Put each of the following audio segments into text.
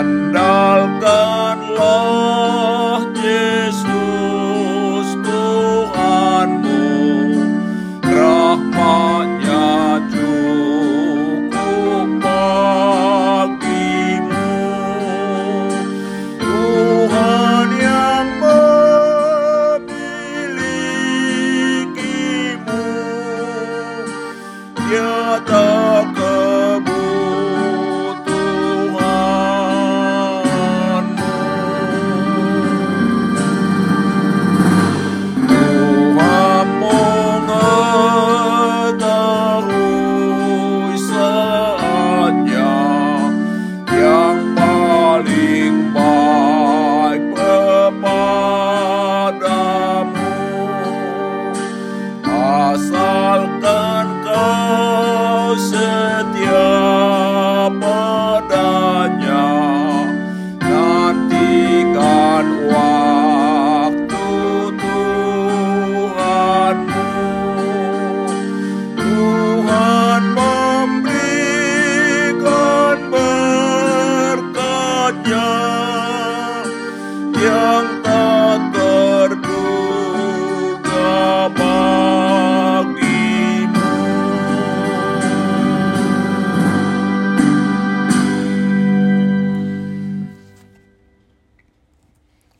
and all.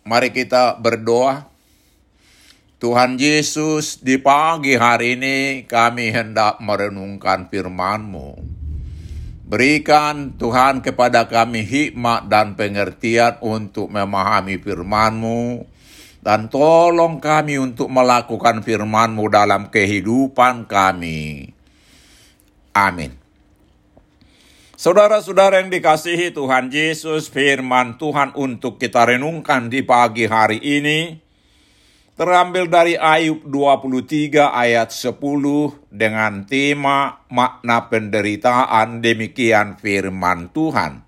Mari kita berdoa. Tuhan Yesus, di pagi hari ini kami hendak merenungkan firman-Mu. Berikan Tuhan kepada kami hikmat dan pengertian untuk memahami firman-Mu. Dan tolong kami untuk melakukan firman-Mu dalam kehidupan kami. Amin. Saudara-saudara yang dikasihi Tuhan Yesus, firman Tuhan untuk kita renungkan di pagi hari ini terambil dari Ayub 23 ayat 10 dengan tema makna penderitaan demikian firman Tuhan.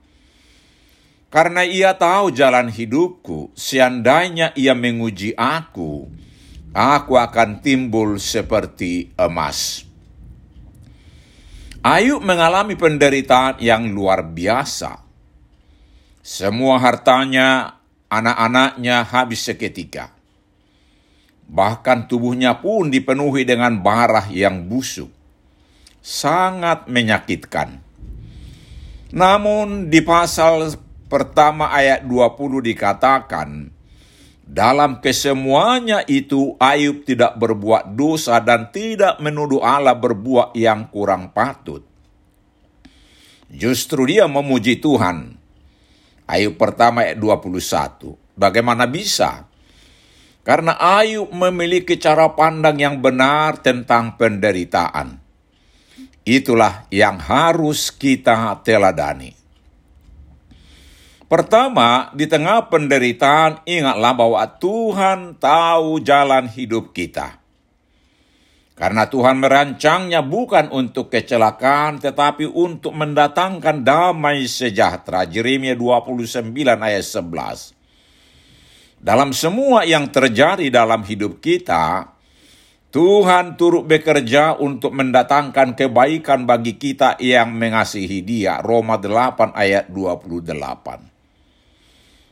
Karena ia tahu jalan hidupku, seandainya ia menguji aku, aku akan timbul seperti emas. Ayub mengalami penderitaan yang luar biasa. Semua hartanya, anak-anaknya habis seketika. Bahkan tubuhnya pun dipenuhi dengan barah yang busuk. Sangat menyakitkan. Namun di pasal pertama ayat 20 dikatakan, dalam kesemuanya itu Ayub tidak berbuat dosa dan tidak menuduh Allah berbuat yang kurang patut. Justru dia memuji Tuhan. Ayub pertama ayat 21. Bagaimana bisa? Karena Ayub memiliki cara pandang yang benar tentang penderitaan. Itulah yang harus kita teladani. Pertama, di tengah penderitaan, ingatlah bahwa Tuhan tahu jalan hidup kita. Karena Tuhan merancangnya bukan untuk kecelakaan, tetapi untuk mendatangkan damai sejahtera. Jeremia 29 ayat 11. Dalam semua yang terjadi dalam hidup kita, Tuhan turut bekerja untuk mendatangkan kebaikan bagi kita yang mengasihi dia. Roma 8 ayat 28.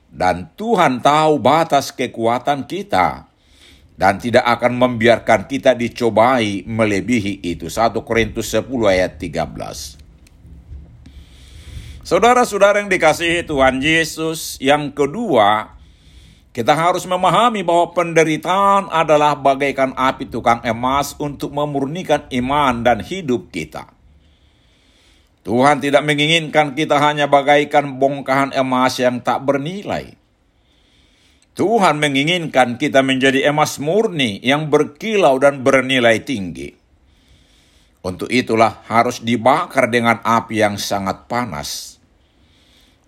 Dan Tuhan tahu batas kekuatan kita dan tidak akan membiarkan kita dicobai melebihi itu. 1 Korintus 10 ayat 13. Saudara-saudara yang dikasihi Tuhan Yesus, yang kedua, kita harus memahami bahwa penderitaan adalah bagaikan api tukang emas untuk memurnikan iman dan hidup kita. Tuhan tidak menginginkan kita hanya bagaikan bongkahan emas yang tak bernilai. Tuhan menginginkan kita menjadi emas murni yang berkilau dan bernilai tinggi. Untuk itulah harus dibakar dengan api yang sangat panas.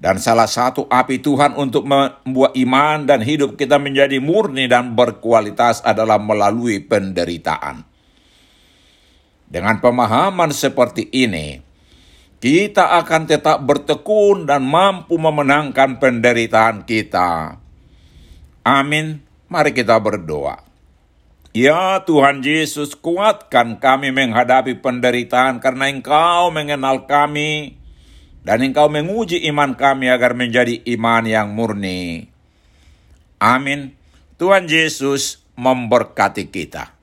Dan salah satu api Tuhan untuk membuat iman dan hidup kita menjadi murni dan berkualitas adalah melalui penderitaan. Dengan pemahaman seperti ini, kita akan tetap bertekun dan mampu memenangkan penderitaan kita. Amin. Mari kita berdoa. Ya Tuhan Yesus, kuatkan kami menghadapi penderitaan karena Engkau mengenal kami dan Engkau menguji iman kami agar menjadi iman yang murni. Amin. Tuhan Yesus memberkati kita.